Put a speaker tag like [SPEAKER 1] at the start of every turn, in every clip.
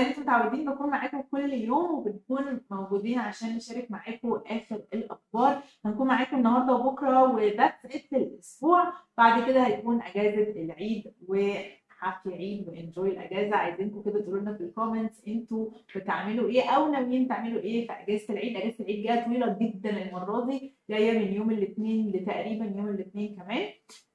[SPEAKER 1] زي ما أنتم متعودين بكون معاكم كل يوم وبنكون موجودين عشان نشارك معاكم آخر الأخبار. هنكون معاكم النهارده وبكرة و that's it الأسبوع. بعد كده هيكون أجازة العيد وحفل عيد. و enjoy الأجازة. عايزينكم كده تقولوا لنا في ال comments أنتوا بتعملوا إيه أو ناويين تعملوا إيه في أجازة العيد. أجازة العيد جاية طويلة جدا المرة دي. جاية من يوم الاثنين لتقريبا يوم الاثنين كمان.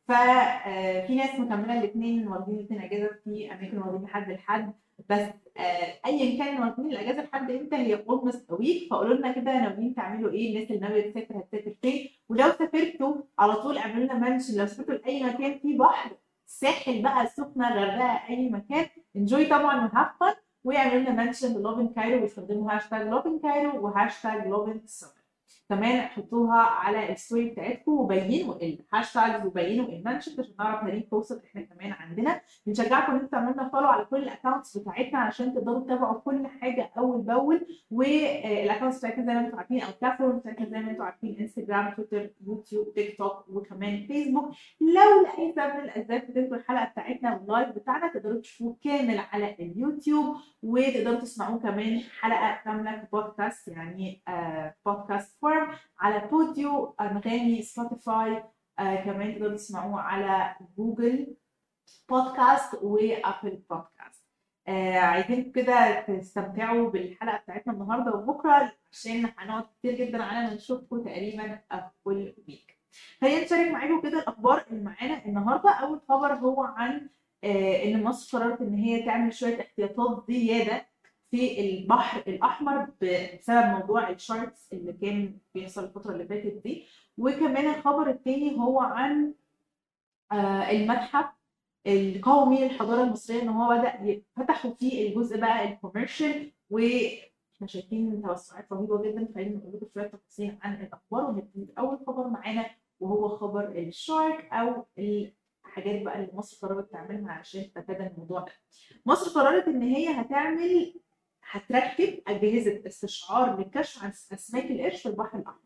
[SPEAKER 1] ففي ناس مكملة الاثنين واخدين الاثنين أجازة في أماكن واخدين لحد. الحد بس آه، ايا كان واخدين الأجازة لحد إمتى هي almost week فقولوا لنا كده ناويين تعملوا إيه؟ الناس اللي ناوية تسافر هتسافر فين؟ ولو سافرتوا على طول اعملوا لنا mention لو سافرتوا لأي مكان فيه بحر ساحل بقى السخنه غردقة أي مكان enjoy طبعا و have fun واعملوا لنا mention Lovin Cairo. ويستخدموا hashtag Lovin Cairo و hashtag Lovin Summer. كمان حطوها على ال story بتاعتكم وبينوا ال hashtags وبينوا ال mention عشان نعرف نريد توصل إحنا كمان عندنا. بنشجعكم إن أنتوا تعملوا لنا follow على كل ال accounts بتاعتنا عشان تقدروا تتابعوا كل حاجة أول بأول. وال accounts بتاعتنا زي ما أنتم عارفين أو ال platform بتاعتنا زي ما أنتم عارفين انستجرام تويتر يوتيوب تيك توك وكمان فيسبوك لو لاي سبب من الأسباب فاتتكم الحلقة بتاعتنا وال live بتاعنا تقدروا تشوفوه كامل على اليوتيوب وتقدروا تسمعوه كمان حلقة كاملة كبودكاست يعني آه podcast form على Podeo أنغامي سبوتيفاي آه كمان تقدروا تسمعوه على Google Podcasts و Apple Podcasts. آه عايزين كده تستمتعوا بالحلقة بتاعتنا النهارده وبكرة عشان هنقعد كتير جدا على ما نشوفكم تقريبا كل week خلينا نشارك معاكم كده الأخبار اللي معانا النهارده. أول خبر هو عن آه إن مصر قررت إن هي تعمل شوية احتياطات زيادة في البحر الأحمر بسبب موضوع ال sharks اللي كان بيحصل الفترة اللي فاتت دي وكمان الخبر الثاني هو عن آه المتحف القومي للحضارة المصرية إن هو بدأ فتحوا فيه الجزء بقى ال commercial وإحنا شايفين توسعات رهيبة جدا خلينا نقول لكم شوية تفاصيل عن الأخبار ونبتدي اول خبر معانا وهو خبر ال shark أو الحاجات بقى اللي مصر قررت تعملها عشان تتفادى الموضوع ده. مصر قررت إن هي هتعمل هتركب أجهزة استشعار للكشف عن أسماك القرش في البحر الأحمر.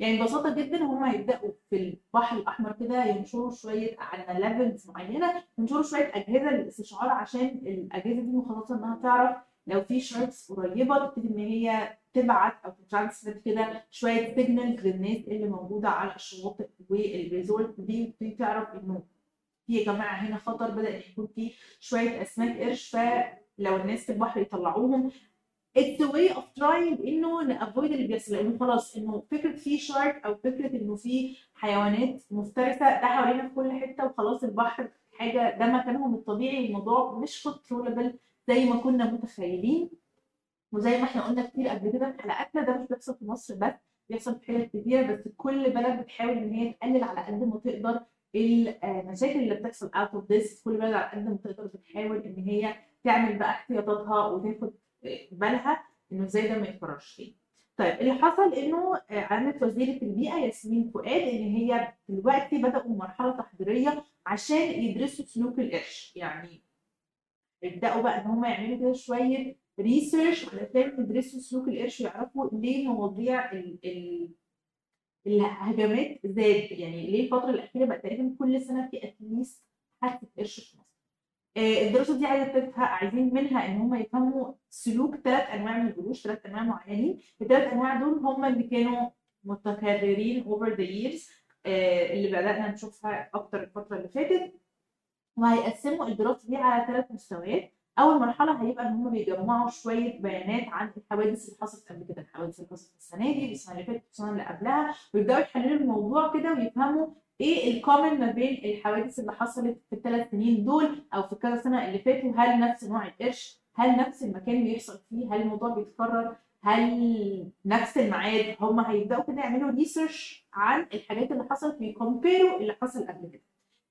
[SPEAKER 1] يعني ببساطة جدا هم هيبدأوا في البحر الأحمر كده ينشروا شوية على levels معينة ينشروا شوية أجهزة للاستشعار عشان الأجهزة دي مخصصه إنها تعرف لو في sharks قريبة تبتدي إن هي تبعت أو transmit كده شوية signals للناس اللي موجودة على الشواطئ وال resorts دي وتبتدي تعرف إنه في يا جماعة هنا خطر بدأ يكون في شوية أسماك قرش فلو الناس في البحر يطلعوهم. it's way of trying إنه ن avoid اللي بيحصل لأنه خلاص إنه فكرة في shark أو فكرة إنه في حيوانات مفترسة ده حوالينا في كل حتة وخلاص البحر حاجة ده مكانهم الطبيعي الموضوع مش controllable زي ما كنا متخيلين. وزي ما إحنا قلنا كتير قبل كده في حلقاتنا ده مش بيحصل في مصر بس بيحصل في حتت كتيرة بس كل بلد بتحاول إن هي تقلل على قد ما تقدر المشاكل اللي بتحصل out of this كل بلد على قد ما تقدر بتحاول إن هي تعمل بقى احتياطاتها وتاخد بالها إنه إزاي ده ما يتكررش تاني. طيب اللي حصل إنه عملت وزيرة البيئة ياسمين فؤاد إن هي دلوقتي بدأوا مرحلة تحضيرية عشان يدرسوا سلوك القرش يعني يبداوا بقى إن هم يعملوا كده شوية research علشان يدرسوا سلوك القرش ويعرفوا ليه مواضيع ال ال الهجمات زاد يعني ليه الفترة الأخيرة بقى تقريبا كل سنة في at least حادثه قرش في مصر. الدراسة دي عايزه عايزين منها إن هم يفهموا سلوك ثلاث أنواع من القروش ثلاث أنواع معينين. الثلاث أنواع دول هم اللي كانوا متكررين over the years اللي بدأنا نشوفها أكتر الفترة اللي فاتت. وهيقسموا الدراسة دي على ثلاث مستويات. أول مرحلة هيبقى إن هم بيجمعوا شوية بيانات عن الحوادث اللي حصلت قبل كده الحوادث اللي حصلت السنة دي السنة اللي فاتت السنة اللي قبلها ويبدأوا يحللوا الموضوع كده ويفهموا إيه ال common ما بين الحوادث اللي حصلت في الثلاث سنين دول أو في كذا سنة اللي فاتوا. هل نفس نوع القرش؟ هل نفس المكان بيحصل فيه؟ هل الموضوع بيتكرر؟ هل نفس الميعاد؟ هم هيبدأوا كده يعملوا research عن الحاجات اللي حصلت وي compare وا اللي حصل قبل كده.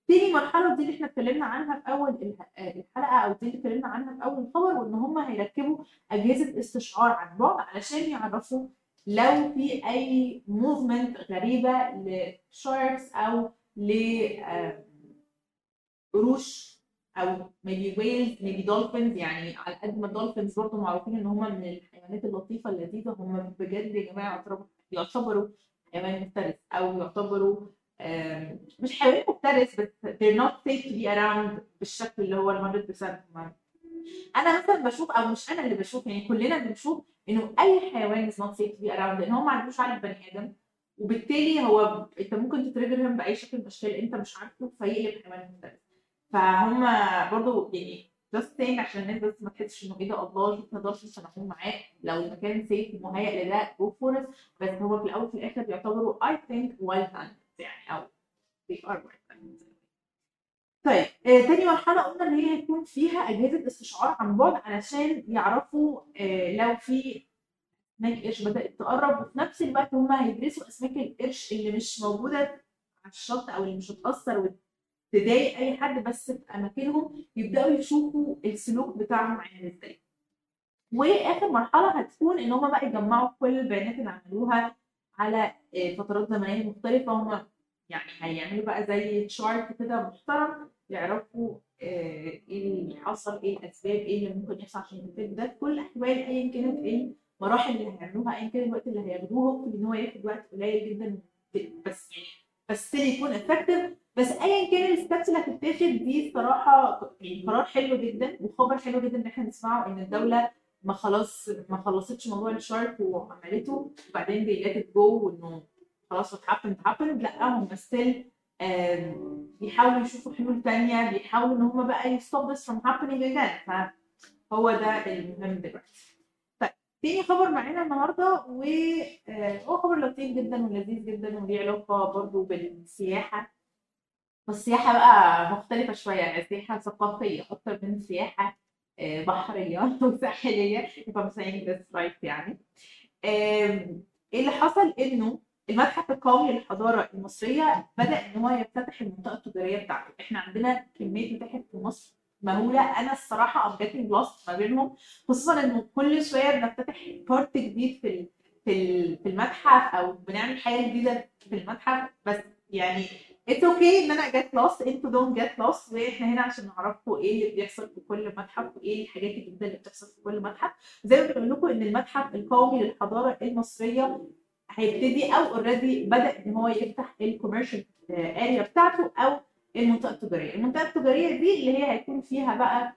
[SPEAKER 1] تاني مرحله دي اللي إحنا اتكلمنا عنها في أول الحلقة أو دي اللي اتكلمنا عنها في أول الخبر وإن هم هيركبوا أجهزة استشعار عن بعد علشان يعرفوا لو في أي movement غريبة ل sharks أو ل قروش أو maybe whales maybe dolphins يعني على قد ما ال dolphins برضه معروفين إن هم من الحيوانات اللطيفة اللذيذة هم بجد يا جماعة يعتبروا حيوان مفترس أو يعتبروا مش حيوان مفترس بس they're not safe to be around بالشكل اللي هو ال 100% هم. أنا مثلا بشوف أو مش أنا اللي بشوف يعني كلنا بنشوف إنه أي حيوان is not safe to be around لأن هو ما عندوش عقل بني آدم. وبالتالي هو أنت ممكن تتريجرهم بأي شكل من الأشكال أنت مش عارفه فيقلب حيوان مفترس فهم برضو يعني just saying عشان الناس بس ما تحسش إنه إيه ده الله شوف نقدرش نتناقض معاه. لو المكان سيف ومهيأ لده جو فور بس هو في الأول وفي الآخر بيعتبروا I think wild animals يعني أو are wild animals طيب آه، تاني مرحلة قلنا إن هي هيكون فيها أجهزة استشعار عن بعد علشان يعرفوا آه، لو في أسماك قرش بدأت تقرب وفي نفس الوقت هم هيدرسوا أسماك القرش اللي مش موجودة على الشط أو اللي مش هتأثر وتضايق أي حد بس في أماكنهم يبدأوا يشوفوا السلوك بتاعهم عامل إزاي. وآخر مرحلة هتكون إن هم بقى يجمعوا كل البيانات اللي عملوها على آه، فترات زمنية مختلفة هم يعني هيعملوا بقى زي chart كده محترم يعرفوا آه، إيه اللي حصل إيه الأسباب إيه اللي ممكن يحصل عشان يتم ده. كل الاحوال ايا كانت إيه المراحل اللي هيعملوها ايا كان الوقت اللي هياخدوه إن هو ياخد وقت قليل جدا بس يعني بس يكون effective بس ايا كان ال steps اللي هتتاخد دي صراحة يعني قرار حلو جدا وخبر حلو جدا إن إحنا نسمعه إن الدولة ما خلاص ما خلصتش موضوع ال shark وعملته. وبعدين they let it go وإنه خلاص happened happened. لأ هم آم، بيحاولوا يشوفوا حلول تانية بيحاولوا إن هم بقى stop this from happening again. فهو ده المهم دلوقتي طيب تاني خبر معانا النهارده وهو خبر لطيف جدا ولذيذ جدا وليه علاقة برضو بالسياحة. بس سياحة بقى مختلفة شوية يعني سياحة ثقافية أكتر من سياحة آه، if I'm saying this right يعني. اللي حصل إنه المتحف القومي للحضارة المصرية بدأ إن هو يفتتح المنطقة التجارية بتاعته. إحنا عندنا كمية متاحف في مصر مهولة. أنا الصراحة I'm getting lost ما بينهم. خصوصا إنه كل شوية بنفتتح part جديد في في المتحف أو بنعمل حاجة جديدة في المتحف. بس يعني it's okay إن أنا get lost أنتوا don't get lost وإحنا هنا عشان نعرفكم إيه اللي بيحصل في كل متحف وإيه الحاجات الجديدة اللي بتحصل في كل متحف. زي ما بقول لكم إن المتحف القومي للحضارة المصرية هيبتدي أو already بدأ إن هو يفتح ال commercial area بتاعته أو المنطقة التجارية. المنطقة التجارية دي اللي هي هيكون فيها بقى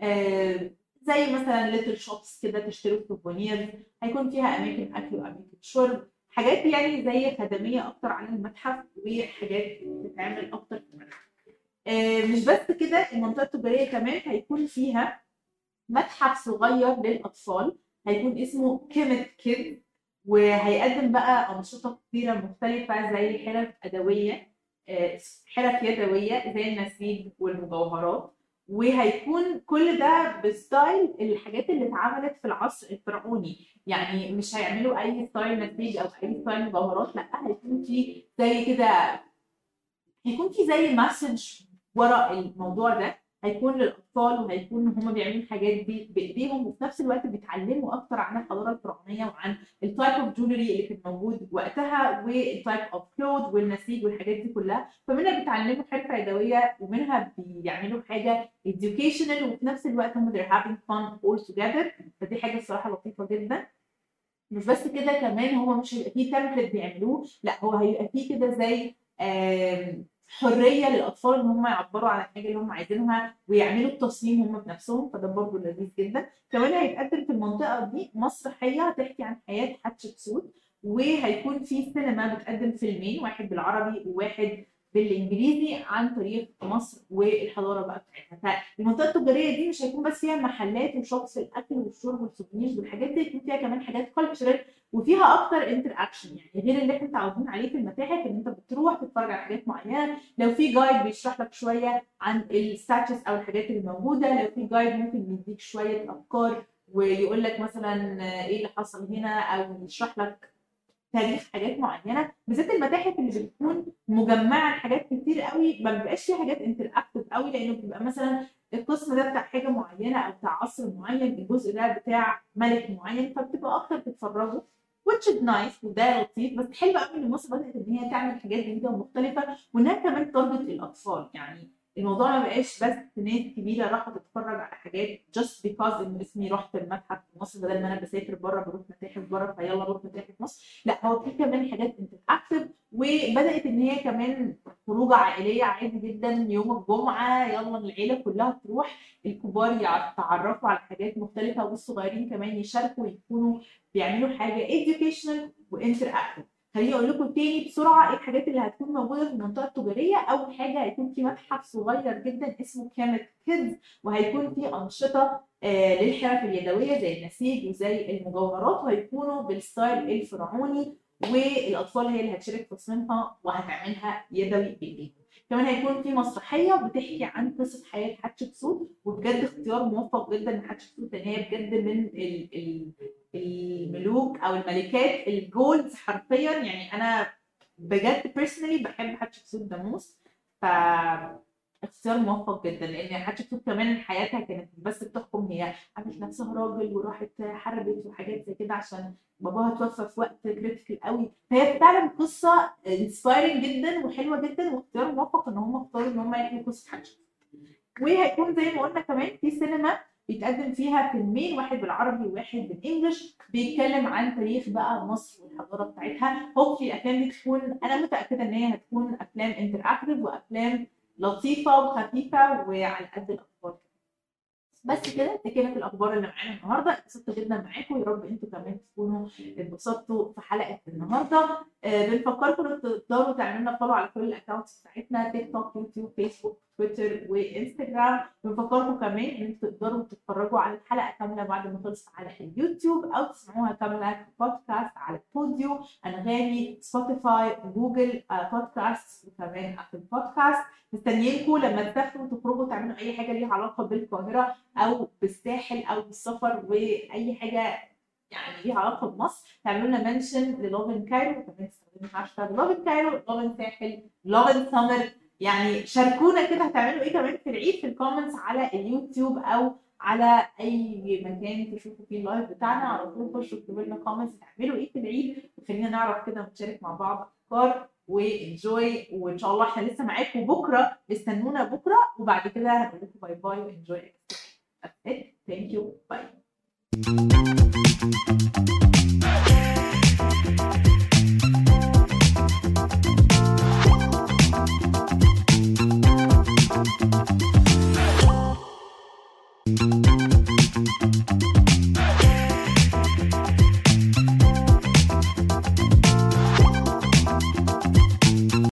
[SPEAKER 1] آه، زي مثلا little shops كده تشتروا souvenirs هيكون فيها أماكن أكل وأماكن شرب. حاجات يعني زي خدمية أكتر عن المتحف وحاجات بتتعمل أكتر في المتحف. آه، مش بس كده المنطقة التجارية كمان هيكون فيها متحف صغير للأطفال هيكون اسمه Kemet Kid وهيقدم بقى أنشطة كتيرة مختلفة زي حرف أدوية آه، حرف يدوية زي النسيج والمجوهرات. وهيكون كل ده ب style الحاجات اللي اتعملت في العصر الفرعوني. يعني مش هيعملوا أي style نسيج أو أي style مجوهرات لأ هيكون في زي كده هيكون في زي message ورا الموضوع ده. هيكون للأطفال وهيكون هم بيعملوا الحاجات دي بإيديهم وفي نفس الوقت بيتعلموا أكتر عن الحضارة الفرعونية وعن ال type of jewelry اللي كان موجود وقتها وال type of cloth والنسيج والحاجات دي كلها. فمنها بيتعلموا حرفه يدويه ومنها بيعملوا حاجة educational وفي نفس الوقت هم they're having fun all together. فدي حاجة الصراحة لطيفة جدا. مش بس كده كمان هو مش هيبقى فيه template بيعملوه لأ هو هيبقى فيه كده زي حرية للأطفال إن هم يعبروا عن الحاجة اللي هم عايزينها ويعملوا التصميم هم بنفسهم فده برضه لذيذ جدا. كمان هيتقدم في المنطقة دي مسرحية هتحكي عن حياة حتشبسوت وهيكون في سينما بتقدم فيلمين واحد بالعربي وواحد بالإنجليزي عن تاريخ مصر والحضارة بقى بتاعتها. فالمنطقة التجارية دي مش هيكون بس فيها محلات و shops الأكل والشرب وال souvenirs والحاجات دي هيكون فيها كمان حاجات cultural وفيها أكتر interaction يعني غير اللي إحنا متعودين عليه في المتاحف إن أنت بتروح تتفرج على حاجات معينة. لو في guide بيشرح لك شوية عن ال statues أو الحاجات اللي موجودة لو في guide ممكن يديك شوية أفكار ويقول لك مثلا إيه اللي حصل هنا أو يشرح لك تاريخ حاجات معينة بالذات المتاحف اللي بتكون مجمعة حاجات كتير قوي ما بيبقاش فيها حاجات interactive قوي لأنه بيبقى مثلا القسم ده بتاع حاجة معينة أو بتاع عصر معين الجزء ده بتاع ملك معين فبتبقى أكتر تتفرجوا which is nice وده لطيف بس حلو قوي إن مصر بدأت إن هي تعمل حاجات جديدة ومختلفة وإنها كمان target الأطفال يعني الموضوع ما بقاش بس ناس كبيره راحت تتفرج على حاجات just because إن اسمي رحت المتحف في مصر بدل ما أنا بسافر بره بروح متاحف بره ف يلا بروح متاحف مصر. لا هو في كمان حاجات interactive وبدأت إن هي كمان خروجة عائلية عادي جدا يوم الجمعة يلا العيلة كلها تروح الكبار يتعرفوا على حاجات مختلفة والصغيرين كمان يشاركوا يكونوا بيعملوا حاجة educational و interactive خليني أقول لكم تاني بسرعة إيه الحاجات اللي هتكون موجودة في المنطقة التجارية. أول حاجة هيكون في متحف صغير جدا اسمه Kemet Kids وهيكون في أنشطة آه للحرف اليدوية زي النسيج وزي المجوهرات وهيكونوا بال style الفرعوني والأطفال هي اللي هتشارك في تصميمها وهتعملها يدوي بايديها كمان هيكون في مسرحية بتحكي عن قصة حياة حتشبسوت وبجد اختيار موفق جدا لحتشبسوت لأن هي بجد من ال ال الملوك أو الملكات ال golds حرفيا. يعني أنا بجد personally بحب حتشبسوت the most ف اختيار موفق جدا لأن حتشبسوت كمان حياتها كانت بس بتحكم هي عملت نفسها راجل وراحت حاربت وحاجات زي كده عشان باباها توفى في وقت critical قوي. فهي فعلا قصة inspiring جدا وحلوة جدا واختيار موفق إن هم اختاروا إن هم يحكوا قصة حتشبسوت وهيكون زي ما قلنا كمان في سينما بيتقدم فيها فيلمين واحد بالعربي وواحد بال English. بيتكلم عن تاريخ بقى مصر والحضارة بتاعتها. hopefully الأفلام دي تكون أنا متأكدة إن هي هتكون أفلام interactive وأفلام لطيفة وخفيفة وعلى قد الاطفال بس كده دي كانت الأخبار اللي معانا النهارده. اتبسطت جدا معاكم. يا رب أنتوا كمان تكونوا اتبسطتوا في حلقة النهارده. آه بنفكركم ان تقدروا تعملوا لنا follow على كل ال accounts بتاعتنا تيك توك يوتيوب فيسبوك تويتر وإنستجرام. بنفكركم كمان إن أنتوا تقدروا تتفرجوا على الحلقة كاملة بعد ما خلصت على اليوتيوب أو تسمعوها كاملة في بودكاست على بوديو أنغامي سبوتيفاي جوجل بودكاست وكمان ابل بودكاست مستنيينكم لما تسافروا تخرجوا تعملوا أي حاجة ليها علاقة بالقاهرة أو بالساحل أو بالسفر وأي حاجة يعني ليها علاقة بمصر تعملوا لنا mention ل Lovin Cairo وكمان تستخدموا هاشتاج Lovin Cairo Lovin Sahel Lovin Summer يعني شاركونا كده هتعملوا إيه كمان في العيد في ال comments على اليوتيوب أو على أي مكان تشوفوا فيه ال live بتاعنا. على طول خشوا اكتبوا لنا comments هتعملوا إيه في العيد. وخلينا نعرف كده ونشارك مع بعض أفكار و enjoy وإن شاء الله إحنا لسه معاكم بكرة. استنونا بكرة. وبعد كده هنقول لكم bye bye و enjoy. Thank you. Bye.